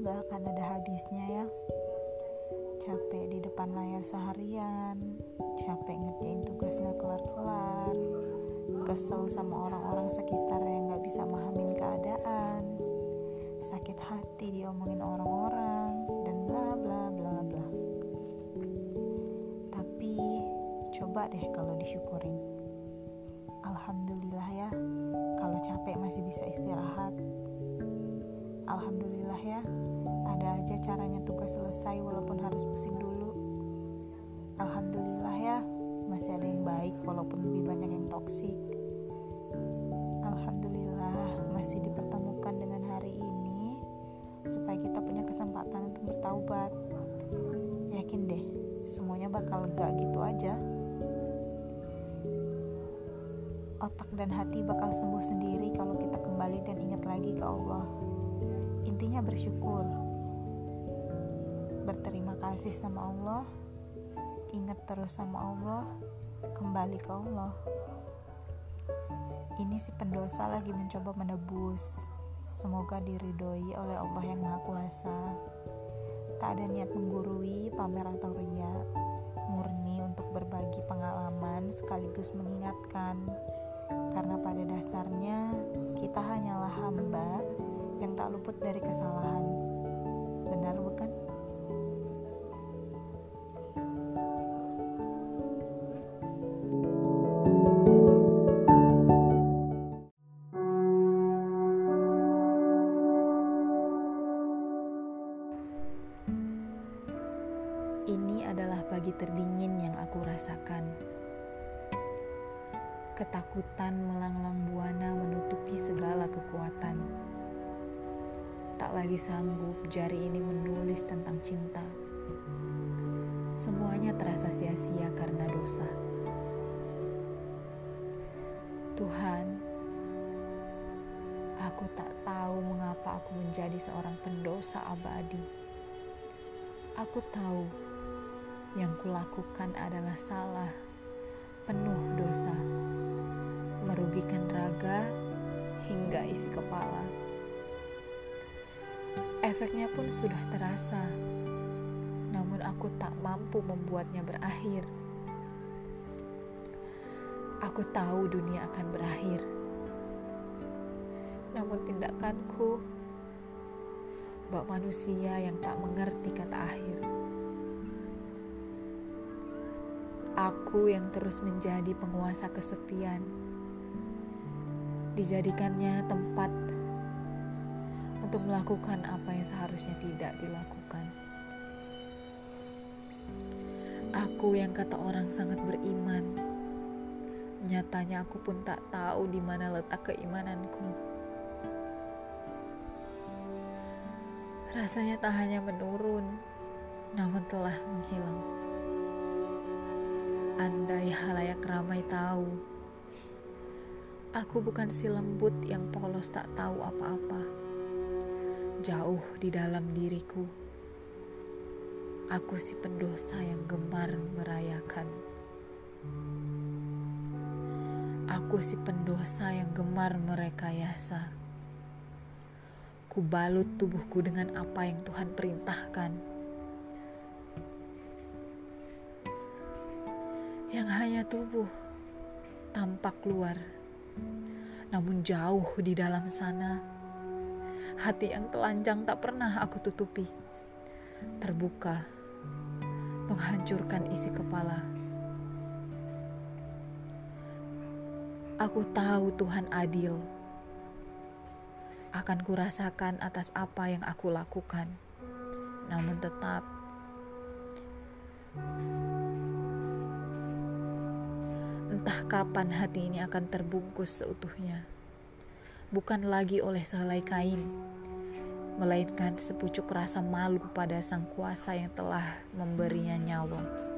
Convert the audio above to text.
gak akan ada habisnya ya. Capek di depan layar seharian capek ngerjain tugas gak kelar-kelar kesel sama orang-orang sekitar yang gak bisa mahamin keadaan sakit hati diomongin orang-orang dan bla bla bla bla. Tapi coba deh kalau disyukurin. Alhamdulillah ya kalau capek masih bisa istirahat Alhamdulillah ya, ada aja caranya tugas selesai walaupun harus pusing dulu. Alhamdulillah ya, masih ada yang baik walaupun lebih banyak yang toksik. Alhamdulillah masih dipertemukan dengan hari ini supaya kita punya kesempatan untuk bertaubat. Yakin deh, semuanya bakal lega gitu aja. Otak dan hati bakal sembuh sendiri kalau kita kembali dan ingat lagi ke Allah intinya bersyukur. Berterima kasih sama Allah. Ingat terus sama Allah. Kembali ke Allah. Ini si pendosa lagi mencoba menebus. Semoga diridhoi oleh Allah yang Maha Kuasa. Tak ada niat menggurui pamer atau ria murni untuk berbagi pengalaman sekaligus mengingatkan. Karena pada dasarnya kita hanyalah hamba tak luput dari kesalahan. Benar bukan? Ini adalah pagi terdingin yang aku rasakan. Ketakutan melanglang buana menutupi segala kekuatan tak lagi sanggup jari ini menulis tentang cinta. Semuanya terasa sia-sia karena dosa. Tuhan, aku tak tahu mengapa aku menjadi seorang pendosa abadi. Aku tahu yang kulakukan adalah salah, penuh dosa, merugikan raga hingga isi kepala. Efeknya pun sudah terasa, namun aku tak mampu membuatnya berakhir. Aku tahu dunia akan berakhir, namun tindakanku bak manusia yang tak mengerti kata akhir. Aku yang terus menjadi penguasa kesepian, dijadikannya tempat untuk melakukan apa yang seharusnya tidak dilakukan. Aku yang kata orang sangat beriman, nyatanya aku pun tak tahu di mana letak keimananku. Rasanya tak hanya menurun, namun telah menghilang. Andai halayak ramai tahu, aku bukan si lembut yang polos tak tahu apa-apa jauh di dalam diriku. Aku si pendosa yang gemar merayakan. Aku si pendosa yang gemar merekayasa. Kubalut tubuhku dengan apa yang Tuhan perintahkan. Yang hanya tubuh tampak luar, namun jauh di dalam sana Hati yang telanjang tak pernah aku tutupi. Terbuka, menghancurkan isi kepala. Aku tahu Tuhan adil. Akan kurasakan atas apa yang aku lakukan. Namun tetap entah kapan hati ini akan terbungkus seutuhnya bukan lagi oleh sehelai kain, melainkan sepucuk rasa malu pada sang kuasa yang telah memberinya nyawa.